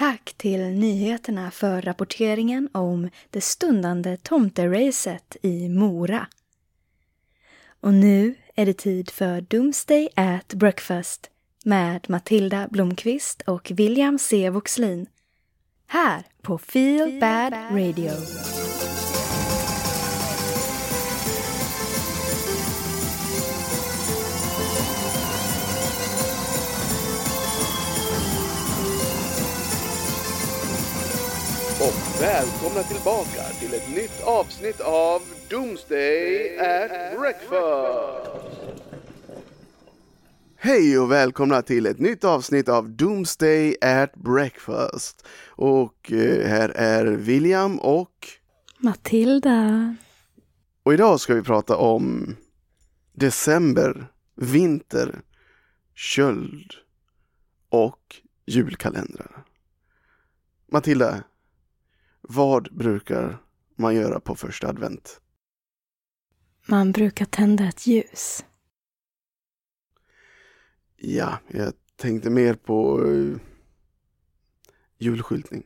Tack till nyheterna för rapporteringen om det stundande tomteracet i Mora. Och nu är det tid för Doomsday at Breakfast med Matilda Blomqvist och William C. Voxlin. Här på Feel Bad Radio. Och välkomna tillbaka till ett nytt avsnitt av Doomsday at Breakfast. Hej och välkomna till ett nytt avsnitt av Doomsday at Breakfast. Och eh, här är William och... Matilda. Och idag ska vi prata om december, vinter, köld och julkalendrar. Matilda, vad brukar man göra på första advent? Man brukar tända ett ljus. Ja, jag tänkte mer på uh, julskyltning.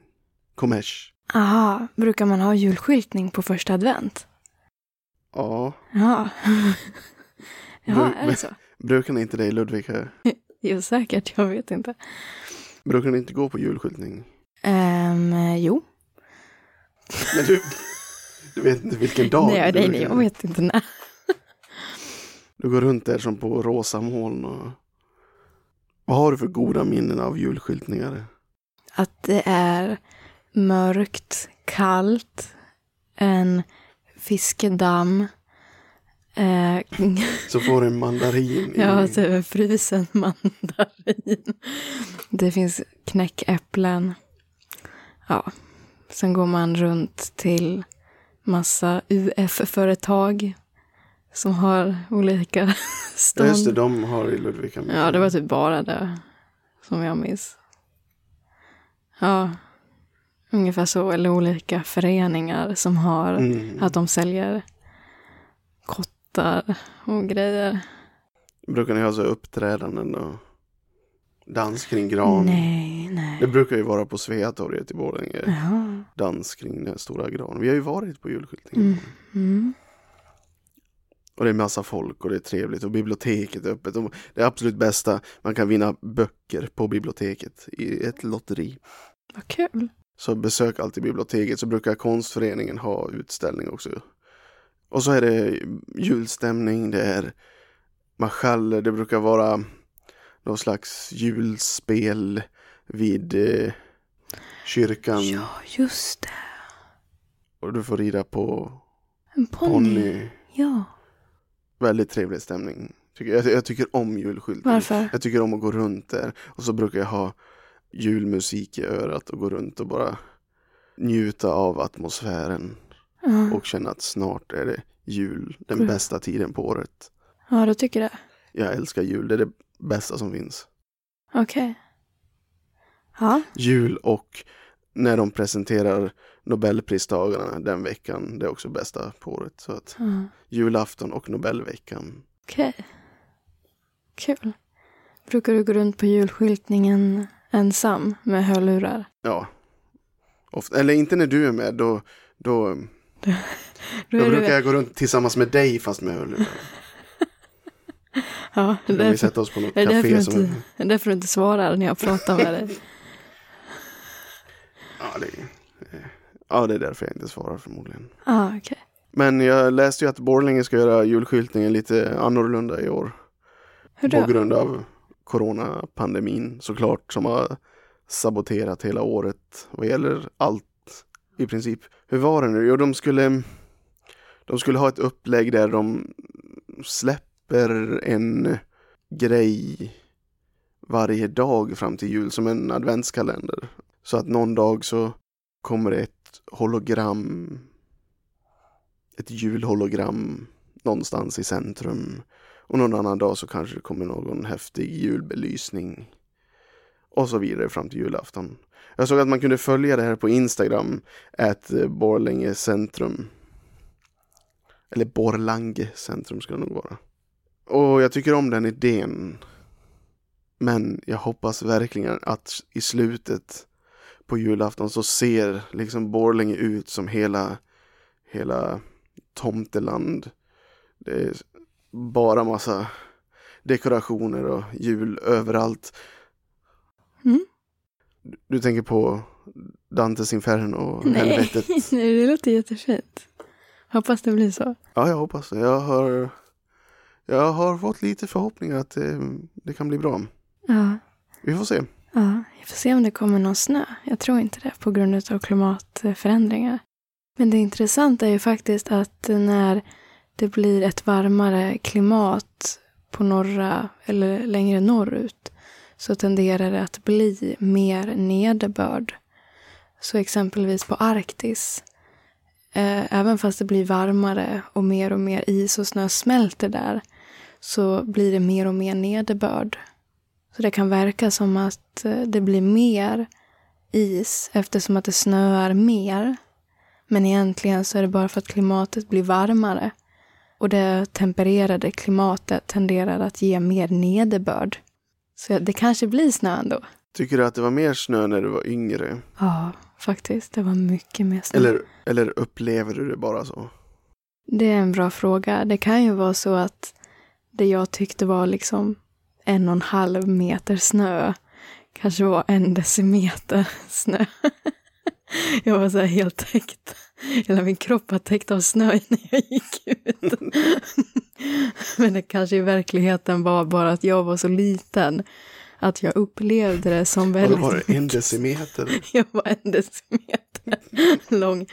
Kommers. Aha, brukar man ha julskyltning på första advent? Ja. Ja. ja, är det så? Brukar ni inte det i Ludvika? Jo, säkert. Jag vet inte. Brukar ni inte gå på julskyltning? Um, jo. Men du, du vet inte vilken dag nej, du nej, nej, jag vet inte när. Du går runt där som på rosa moln och... Vad har du för goda minnen av julskyltningar? Att det är mörkt, kallt, en fiskedamm. Eh, Så får du en mandarin ja, typ frusen mandarin. Det finns knäckäpplen. Ja, sen går man runt till massa UF-företag som har olika Ja, stånd. just det, de har i Ludvika. Ja, det var typ bara det som jag minns. Ja, ungefär så. Eller olika föreningar som har Mm. att de säljer kottar och grejer. Brukar ni ha så uppträdanden och dans kring gran? Nej, nej. Det brukar ju vara på Sveatorget i Borlänge. Jaha. Dans kring den stora granen. Vi har ju varit på julskyltningen. Mm. Mm. Och det är massa folk och det är trevligt och biblioteket är öppet. Och det absolut bästa, man kan vinna böcker på biblioteket i ett lotteri. Vad kul. Så besök alltid biblioteket så brukar konstföreningen ha utställning också. Och så är det julstämning, det är marschaller, det brukar vara någon slags julspel vid eh, kyrkan. Ja, just det. Och du får rida på En ponny. ponny. Ja. Väldigt trevlig stämning. Jag, jag tycker om julskyltning. Varför? Jag tycker om att gå runt där. Och så brukar jag ha julmusik i örat och gå runt och bara njuta av atmosfären. Ja, Och känna att snart är det jul. Den bästa tiden på året. ja du tycker det? Jag älskar jul. Det är det bästa som finns. Okej. Ja. Jul och när de presenterar Nobelpristagarna den veckan. Det är också bästa på året. Så att ja. julafton och Nobelveckan. Okej. Kul. Brukar du gå runt på julskyltningen ensam med hörlurar? Ja. Ofta, eller inte när du är med. Då, då, Då då brukar jag gå runt tillsammans med dig fast med hörlurar. Ja, det är vi därför, oss på något det café som... inte, det är därför du inte svarar när jag pratar med dig. Ja, det, ja, det är därför jag inte svarar förmodligen. ah, okej. Men jag läste ju att Borlänge ska göra julskyltningen lite annorlunda i år. Hur På då? grund av coronapandemin såklart som har saboterat hela året vad gäller allt i princip. Hur var det nu? Jo, de skulle, de skulle ha ett upplägg där de släpper en grej varje dag fram till jul som en adventskalender. Så att någon dag så kommer det ett hologram, ett julhologram någonstans i centrum. Och någon annan dag så kanske det kommer någon häftig julbelysning. Och så vidare fram till julafton. Jag såg att man kunde följa det här på Instagram, at Borlänge centrum. Eller Borlange centrum ska det nog vara. Och jag tycker om den idén. Men jag hoppas verkligen att i slutet på julafton så ser liksom Borlänge ut som hela, hela tomteland. Det är bara massa dekorationer och jul överallt. Mm. Du, tänker på Dantes Inferno och Nej, helvetet? Nej, det låter jättefint. Hoppas det blir så. Ja, jag hoppas det. Jag har, jag har fått lite förhoppningar att det, det kan bli bra. Ja, Vi får se. ja, vi får se om det kommer någon snö. Jag tror inte det på grund av klimatförändringar. Men det intressanta är ju faktiskt att när det blir ett varmare klimat på norra eller längre norrut så tenderar det att bli mer nederbörd. Så exempelvis på Arktis, eh, även fast det blir varmare och mer och mer is och snö smälter där, så blir det mer och mer nederbörd. Så det kan verka som att eh, det blir mer is eftersom att det snöar mer. Men egentligen så är det bara för att klimatet blir varmare. Och det tempererade klimatet tenderar att ge mer nederbörd. Så det kanske blir snö ändå. Tycker du att det var mer snö när du var yngre? Ja, faktiskt. Det var mycket mer snö. Eller, eller upplever du det bara så? Det är en bra fråga. Det kan ju vara så att det jag tyckte var liksom en och en halv meter snö kanske var en decimeter snö. Jag var så här helt täckt. Hela min kropp var täckt av snö när jag gick ut. Men det kanske i verkligheten var bara att jag var så liten att jag upplevde det som Var väldigt det bara en decimeter? jag var en decimeter lång.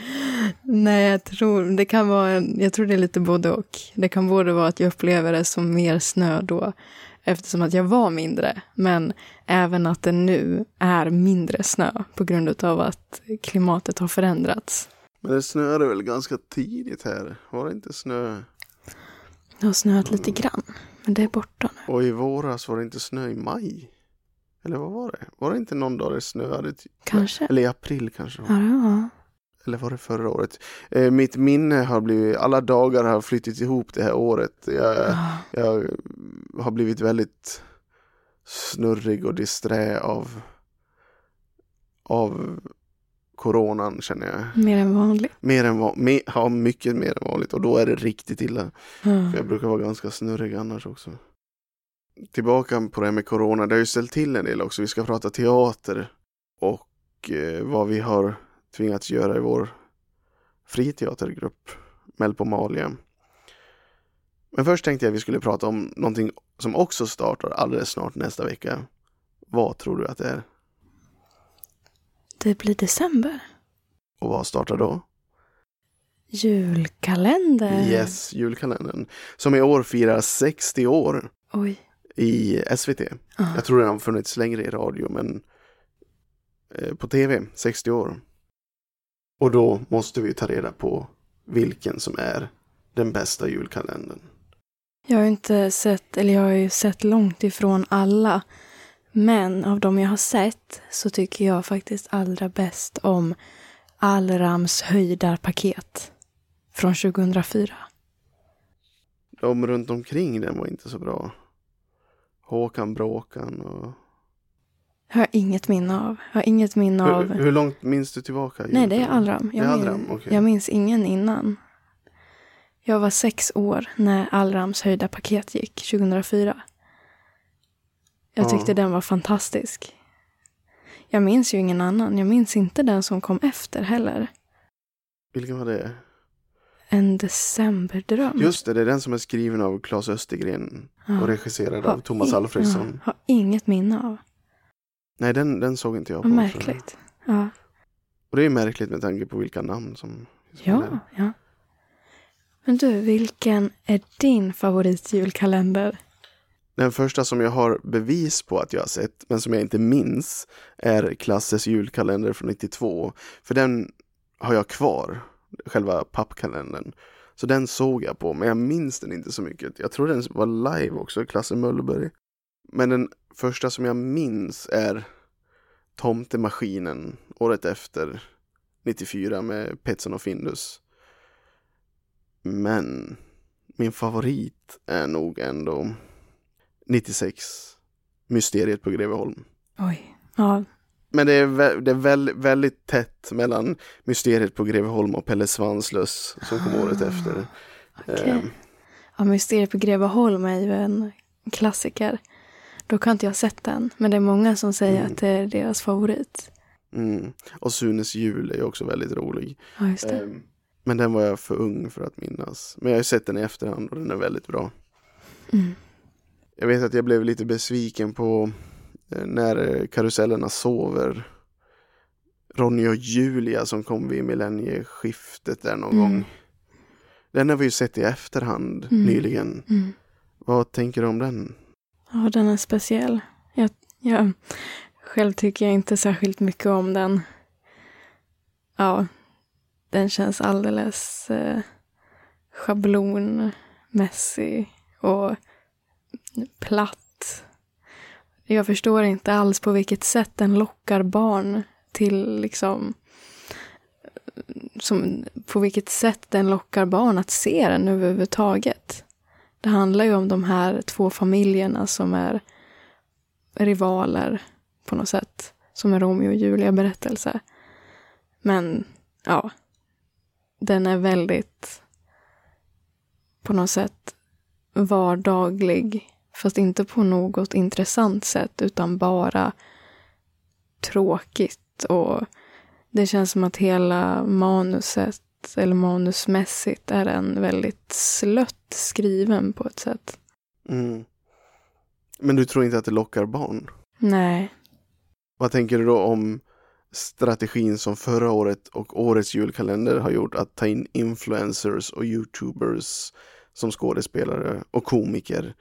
Nej, jag tror det kan vara en, jag tror det är lite både och. Det kan både vara att jag upplever det som mer snö då, eftersom att jag var mindre, men även att det nu är mindre snö på grund av att klimatet har förändrats. Men det snöade väl ganska tidigt här? Var det inte snö? Det har snöat lite grann, men det är borta nu. Och i våras var det inte snö i maj? Eller vad var det? Var det inte någon dag det snöade? Kanske. Eller i april kanske? Ja, det var. Eller var det förra året? Eh, mitt minne har blivit, alla dagar har flyttit ihop det här året. Jag, Ja. jag har blivit väldigt snurrig och disträ av, av coronan känner jag. Mer än vanligt. Mer än vanligt, ja mycket mer än vanligt och då är det riktigt illa. För jag brukar vara ganska snurrig annars också. Tillbaka på det här med corona, det har ju ställt till en del också. Vi ska prata teater och eh, vad vi har tvingats göra i vår friteatergrupp Melpomalia. Men först tänkte jag att vi skulle prata om någonting som också startar alldeles snart nästa vecka. Vad tror du att det är? Det blir december. Och vad startar då? Julkalender. Yes, julkalendern. Som i år firar 60 år Oj. I SVT. Ja. Jag tror den har funnits längre i radio men eh, på tv, 60 år. Och då måste vi ta reda på vilken som är den bästa julkalendern. Jag har inte sett, eller jag har ju sett långt ifrån alla. Men av de jag har sett så tycker jag faktiskt allra bäst om Allrams höjdarpaket från 2004. De runt omkring den var inte så bra. Håkan Bråkan och... Jag har inget minne av. Jag har inget minne av... Hur, långt minns du tillbaka? Nej, det är Allram. Det är Jag, Allram, minns, okej. jag minns ingen innan. Jag var sex år när Allrams höjda paket gick 2004. Jag Ja. tyckte den var fantastisk. Jag minns ju ingen annan. Jag minns inte den som kom efter heller. Vilken var det? En decemberdröm. Just det, det är den som är skriven av Claes Östergren Ja. Och regisserad Har av Thomas Alfredsson. Ja, har inget minne av. Nej, den, den såg inte jag på. Märkligt. Ja. Och det är märkligt med tanke på vilka namn som ja, ja. Men du, vilken är din favoritjulkalender? Den första som jag har bevis på att jag har sett, men som jag inte minns, är Klasses julkalender från 92. För den har jag kvar, själva pappkalendern. Så den såg jag på, men jag minns den inte så mycket. Jag tror den var live också, Klasse Möllberg. Men den första som jag minns är Tomtemaskinen, året efter, 94 med Petson och Findus. Men min favorit är nog ändå 96. Mysteriet på Greveholm. Oj. Ja, men det är, vä- det är väl, väldigt tätt mellan Mysteriet på Greveholm och Pelle Svanslös som kom året efter. Okej. Ehm, Ja, Mysteriet på Greveholm är ju en klassiker. Då har inte jag sett den, men det är många som säger Mm. att det är deras favorit. mm. Och Sunes jul är också väldigt rolig. Ja, just det. Ehm, Men den var jag för ung för att minnas. Men jag har sett den i efterhand och den är väldigt bra. Mm. Jag vet att jag blev lite besviken på när eh, karusellerna sover. Ronny och Julia som kom vid millennieskiftet där någon Mm. gång. Den har vi ju sett i efterhand Mm. nyligen. Mm. Vad tänker du om den? Ja, den är speciell. Jag, jag, själv tycker jag inte särskilt mycket om den. Ja, den känns alldeles eh, schablonmässig och platt. Jag förstår inte alls på vilket sätt den lockar barn till liksom som, på vilket sätt den lockar barn att se den överhuvudtaget. Det handlar ju om de här två familjerna som är rivaler på något sätt. Som en Romeo och Julia berättelse. Men ja, den är väldigt på något sätt vardaglig. Fast inte på något intressant sätt utan bara tråkigt. Och det känns som att hela manuset eller manusmässigt är den väldigt slött skriven på ett sätt. Mm. Men du tror inte att det lockar barn? Nej. Vad tänker du då om strategin som förra året och årets julkalender har gjort att ta in influencers och youtubers som skådespelare och komiker?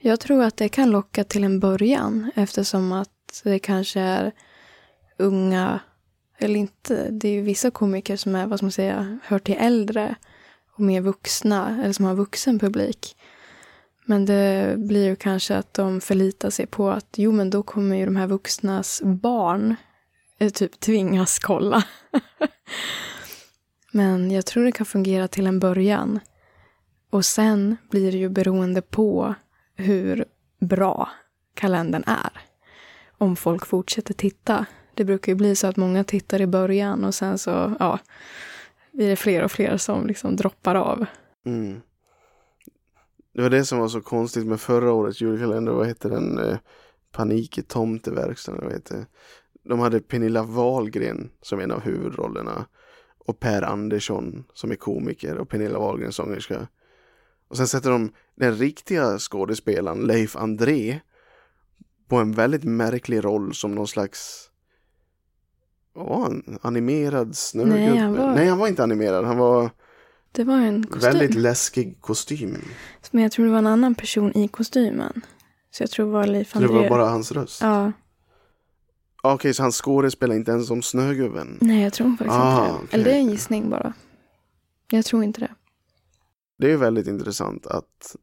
Jag tror att det kan locka till en början eftersom att det kanske är unga, eller inte, det är ju vissa komiker som är, vad ska man säga, hör till äldre och mer vuxna, eller som har vuxen publik. Men det blir ju kanske att de förlitar sig på att jo men då kommer ju de här vuxnas barn eh, typ tvingas kolla. men jag tror det kan fungera till en början. Och sen blir det ju beroende på hur bra kalendern är. Om folk fortsätter titta. Det brukar ju bli så att många tittar i början och sen så ja, blir det fler och fler som liksom droppar av. Mm. Det var det som var så konstigt med förra årets julkalender. Vad hette den? Eh, Panik i tomteverkstan. Vad heter det? De hade Pernilla Wahlgren som en av huvudrollerna. Och Per Andersson som är komiker och Pernilla Wahlgren sångerska. Och sen sätter de den riktiga skådespelaren Leif André på en väldigt märklig roll som någon slags var han? Animerad snögubbe? Nej, han var- Nej, han var inte animerad. Han var Det var en kostym. väldigt läskig kostym. Men jag tror det var en annan person i kostymen. Så jag tror det var Leif Så det André. var bara hans röst? Ja, Ah, Okej, så han skådespelar inte ens som Snögubben? nej jag tror faktiskt Ah, inte det. okej. Eller det är en gissning bara. Jag tror inte det. Det är väldigt intressant att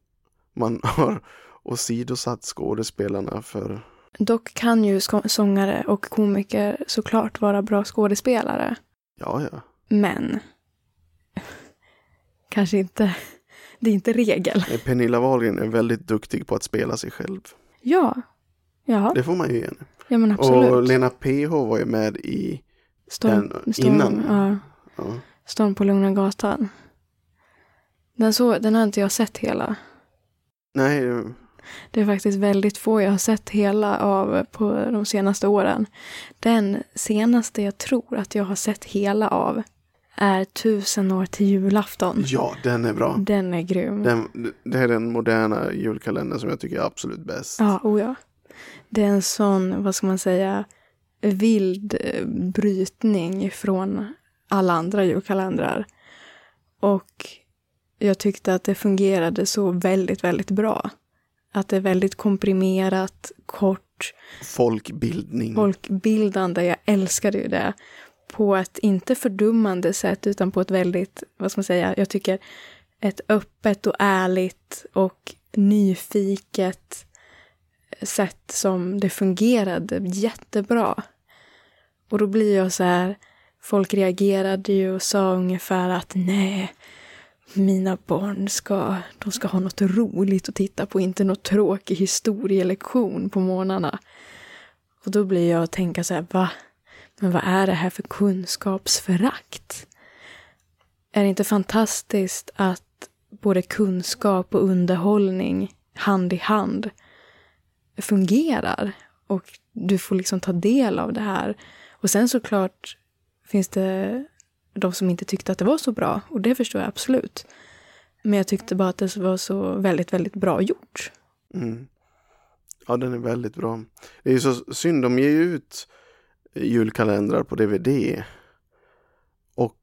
man har åsidosatt skådespelarna för... Dock kan ju sångare och komiker såklart vara bra skådespelare. Ja, ja. Men kanske inte. Det är inte regel. Nej, Pernilla Wahlgren är väldigt duktig på att spela sig själv. Ja. Ja, Det får man ju ge henne. ja men absolut. Och Lena PH var ju med i... Storm, den storm, innan. Ja, Ja. storm på Lugna Gatan. Den, så, den har inte jag sett hela. Nej, Det är faktiskt väldigt få jag har sett hela av på de senaste åren. Den senaste jag tror att jag har sett hela av är Tusen år till julafton. ja, den är bra. Den är grym. Den, det är den moderna julkalendern som jag tycker är absolut bäst. Ja, oh ja. Det är en sån, vad ska man säga, vild eh, brytning från alla andra julkalendrar. Och jag tyckte att det fungerade så väldigt, väldigt bra. Att det är väldigt komprimerat, kort, Folkbildning. folkbildande. Jag älskade ju det. På ett inte fördummande sätt utan på ett väldigt, vad ska man säga, jag tycker ett öppet och ärligt och nyfiket sätt som det fungerade jättebra. Och då blir jag så här, folk reagerade ju och sa ungefär att nej, mina barn ska, de ska ha något roligt att titta på, inte något tråkig historielektion på morgnarna. Och då blir jag att tänka så här, va? Men vad är det här för kunskapsförakt? Är det inte fantastiskt att både kunskap och underhållning hand i hand fungerar? Och du får liksom ta del av det här. Och sen såklart finns det de som inte tyckte att det var så bra. Och det förstår jag absolut. Men jag tyckte bara att det var så väldigt, väldigt bra gjort. Mm. Ja, den är väldigt bra. Det är ju så synd, de ger ju ut julkalendrar på DVD. Och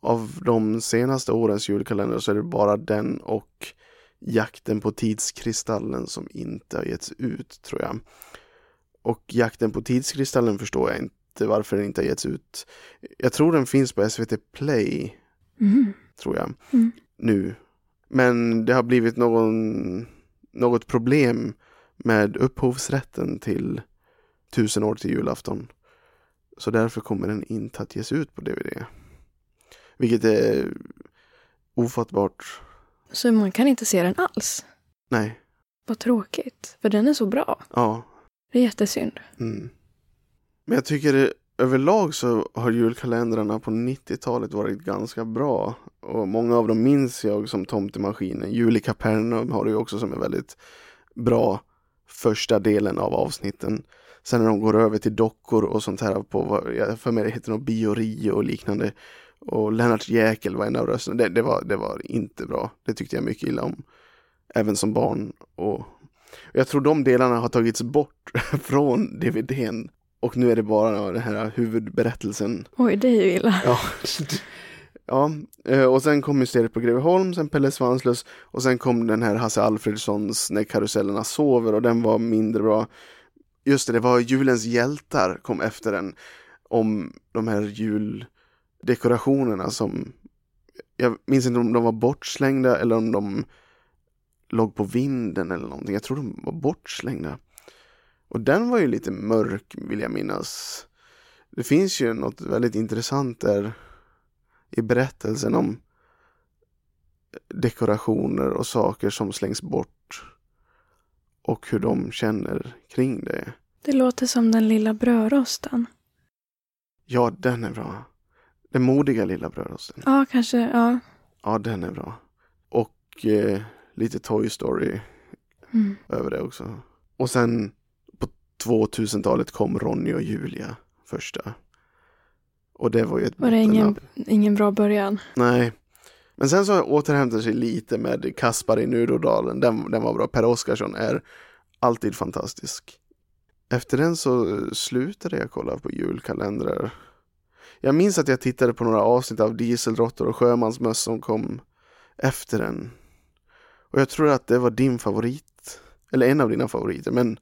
av de senaste årens julkalendrar så är det bara den och Jakten på tidskristallen som inte har getts ut, tror jag. Och Jakten på tidskristallen förstår jag inte varför den inte har getts ut. Jag tror den finns på SVT Play, Mm. tror jag, Mm. nu. Men det har blivit någon, något problem med upphovsrätten till Tusen år till julafton. Så därför kommer den inte att ges ut på DVD. Vilket är ofattbart. Så man kan inte se den alls. Nej, Vad tråkigt. För den är så bra. ja. Det är jättesynd. Mm. Men jag tycker det, överlag så har julkalendrarna på 90-talet varit ganska bra. Och många av dem minns jag som Tomtemaskinen. Jul i Kapernaum har du ju också som är väldigt bra första delen av avsnitten. Sen när de går över till dockor och sånt här på, vad- jag för mig det heter något Biorio och liknande. Och Lennart Jäkel var en av rösterna. Det, det, var, det var inte bra. Det tyckte jag mycket illa om. Även som barn. Och jag tror de delarna har tagits bort från DVDn. Och nu är det bara den här huvudberättelsen. Oj, det är ju illa. Ja, ja eh, och sen kom Mysteriet på Greveholm, sen Pelle Svanslös och sen kom den här Hasse Alfredsons När karusellerna sover och den var mindre bra. Just det, det var Julens hjältar kom efter den om de här juldekorationerna som jag minns inte om de var bortslängda eller om de låg på vinden eller någonting. Jag tror de var bortslängda. Och den var ju lite mörk vill jag minnas. Det finns ju något väldigt intressant där i berättelsen om dekorationer och saker som slängs bort och hur de känner kring det. Det låter som den lilla brödrosten. Ja, den är bra. Den modiga lilla brödrosten. Ja, kanske. Ja. Ja, den är bra. Och eh, lite Toy Story Mm. över det också. Och sen 2000-talet kom Ronny och Julia första. Och det var ju ett Var det ingen, ingen bra början? Nej. Men sen så återhämtade sig lite med Kaspar i Nudodalen. Den, den var bra. Per Oscarsson är alltid fantastisk. Efter den så slutade jag kolla på julkalendrar. Jag minns att jag tittade på några avsnitt av Dieselråttor och Sjömansmöss som kom efter den. Och jag tror att det var din favorit. Eller en av dina favoriter. Men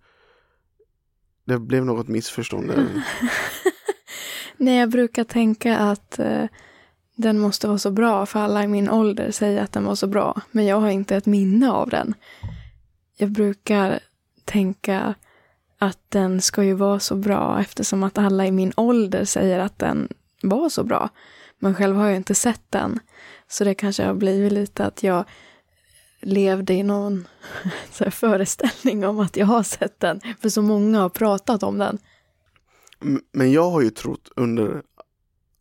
det blev något missförstånd där. Nej, jag brukar tänka att eh, den måste vara så bra för alla i min ålder säger att den var så bra. Men jag har inte ett minne av den. Jag brukar tänka att den ska ju vara så bra eftersom att alla i min ålder säger att den var så bra. Men själv har jag inte sett den. Så det kanske har blivit lite att jag levde i någon föreställning om att jag har sett den. För så många har pratat om den. Men jag har ju trott under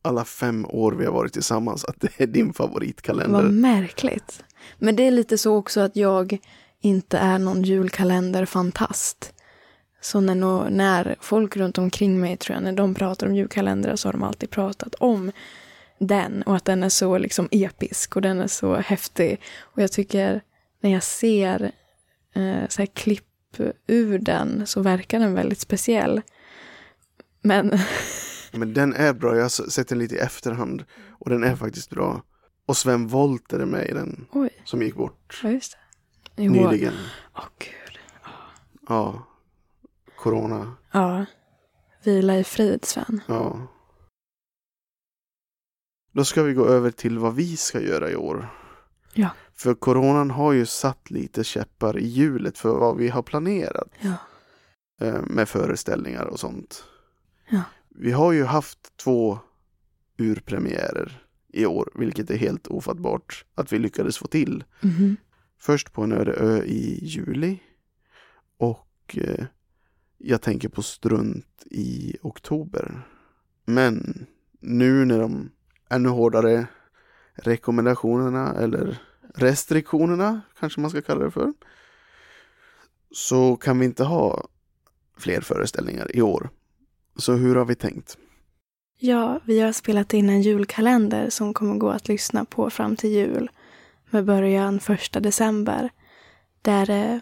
alla fem år vi har varit tillsammans att det är din favoritkalender. Vad märkligt. Men det är lite så också att jag inte är någon julkalenderfantast. Så när, nå- när folk runt omkring mig, tror jag, när de pratar om julkalendrar så har de alltid pratat om den och att den är så liksom episk och den är så häftig. Och jag tycker när jag ser eh, så här klipp ur den så verkar den väldigt speciell. Men Men den är bra, jag har sett den lite i efterhand och den är faktiskt bra. Och Sven Wollter är med i den, oj, som gick bort ja just det. Jo, nyligen. Åh gud. Ja, corona, Ja. Vila i frid, Sven. ja. Då ska vi gå över till vad vi ska göra i år. Ja. För coronan har ju satt lite käppar i hjulet för vad vi har planerat. Ja. eh, med föreställningar och sånt. Ja. Vi har ju haft två urpremiärer i år, vilket är helt ofattbart att vi lyckades få till. Mhm. Först på en öde ö i juli och eh, jag tänker på strunt i oktober. Men nu när de ännu hårdare rekommendationerna eller restriktionerna kanske man ska kalla det för. Så kan vi inte ha fler föreställningar i år. Så hur har vi tänkt? Ja, vi har spelat in en julkalender som kommer gå att lyssna på fram till jul med början första december. Där det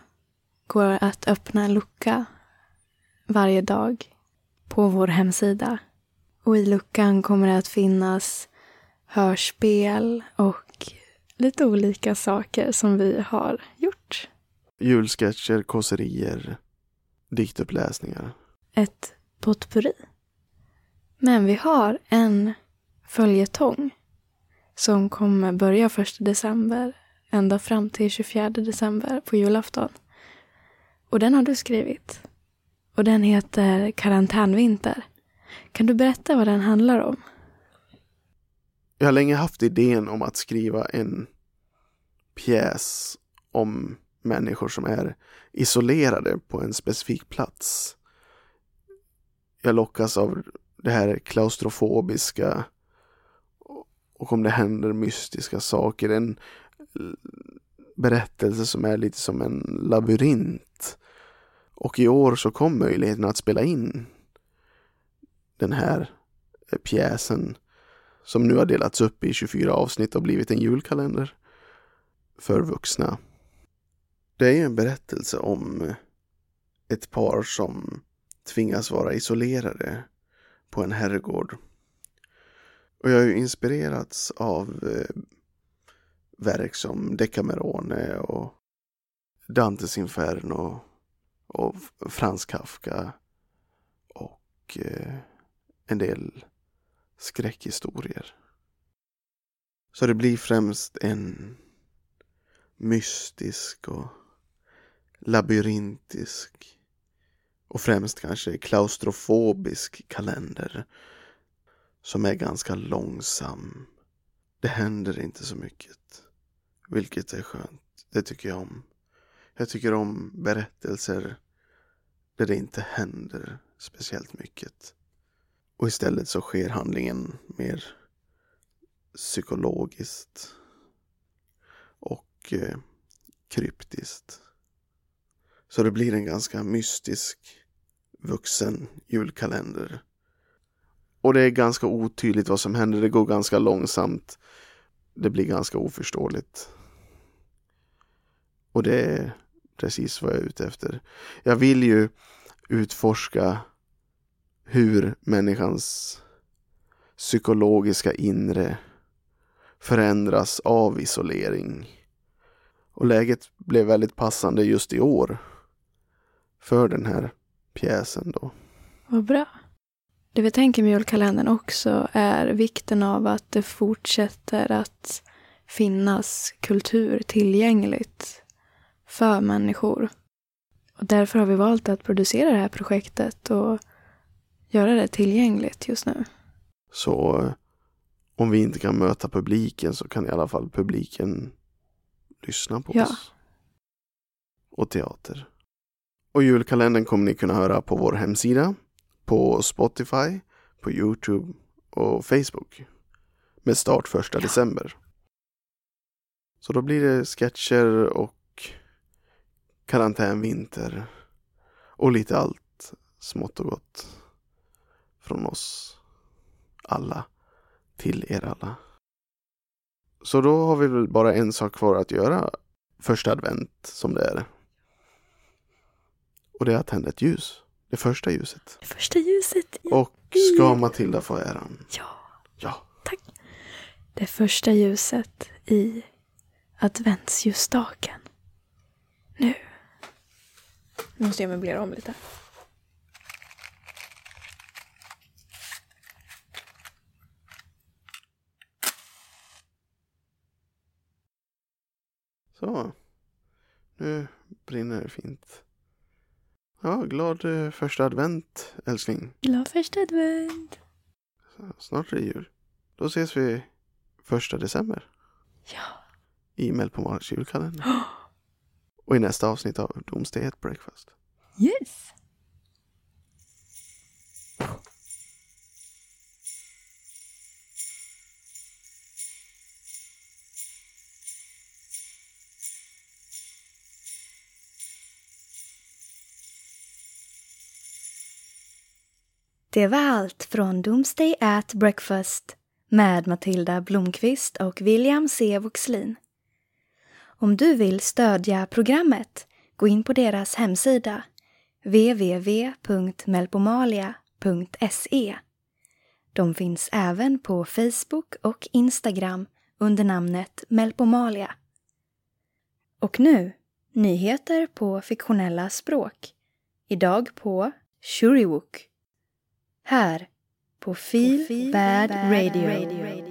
går att öppna en lucka varje dag på vår hemsida. Och i luckan kommer det att finnas hörspel och lite olika saker som vi har gjort. Julsketcher, kåserier, diktuppläsningar. Ett potpurri. Men vi har en följetong som kommer börja första december ända fram till 24 december på julafton. Och den har du skrivit. Och den heter Karantänvinter. Kan du berätta vad den handlar om? Jag har länge haft idén om att skriva en pjäs om människor som är isolerade på en specifik plats. Jag lockas av det här klaustrofobiska och om det händer mystiska saker. En berättelse som är lite som en labyrint. Och i år så kom möjligheten att spela in den här pjäsen som nu har delats upp i 24 avsnitt och blivit en julkalender för vuxna. Det är ju en berättelse om ett par som tvingas vara isolerade på en herrgård. Och jag har ju inspirerats av eh, verk som Decamerone och Dantes Inferno och Frans Kafka och eh, en del skräckhistorier. Så det blir främst en mystisk och labyrintisk och främst kanske klaustrofobisk kalender som är ganska långsam. Det händer inte så mycket, vilket är skönt. Det tycker jag om. Jag tycker om berättelser där det inte händer speciellt mycket. Och istället så sker handlingen mer psykologiskt och eh, kryptiskt. Så det blir en ganska mystisk vuxen julkalender. Och det är ganska otydligt vad som händer. Det går ganska långsamt. Det blir ganska oförståeligt. Och det är precis vad jag är ute efter. Jag vill ju utforska hur människans psykologiska inre förändras av isolering. Och läget blev väldigt passande just i år för den här pjäsen då. Vad bra. Det vi tänker med julkalendern också är vikten av att det fortsätter att finnas kultur tillgängligt för människor. Och därför har vi valt att producera det här projektet och göra det tillgängligt just nu. Så eh, om vi inte kan möta publiken så kan i alla fall publiken lyssna på Ja. oss. Och teater. Och julkalendern kommer ni kunna höra på vår hemsida, på Spotify, på Youtube och Facebook. Med start första Ja. december. Så då blir det sketcher och karantänvinter och lite allt smått och gott från oss alla till er alla. Så då har vi väl bara en sak kvar att göra första advent som det är. Och det är att tända ett ljus. Det första ljuset. Det första ljuset. Ja. Och ska Matilda få äran? ja. Ja. Det första ljuset i adventsljusstaken. Nu. Nu måste jag möblera om lite. Så. Nu brinner det fint. Ja, glad eh, första advent älskling. Glad första advent. Så, Snart är det jul. Då ses vi första december Ja. i Melpomars julkalender. Och i nästa avsnitt av at Breakfast. Yes. Det var allt från Doomsday at Breakfast med Matilda Blomqvist och William C. Voxlin. Om du vill stödja programmet, gå in på deras hemsida www.melpomalia.se. De finns även på Facebook och Instagram under namnet Melpomalia. Och nu, nyheter på fiktionella språk. Idag på Shuriwook. Här på Feel, Bad, Radio.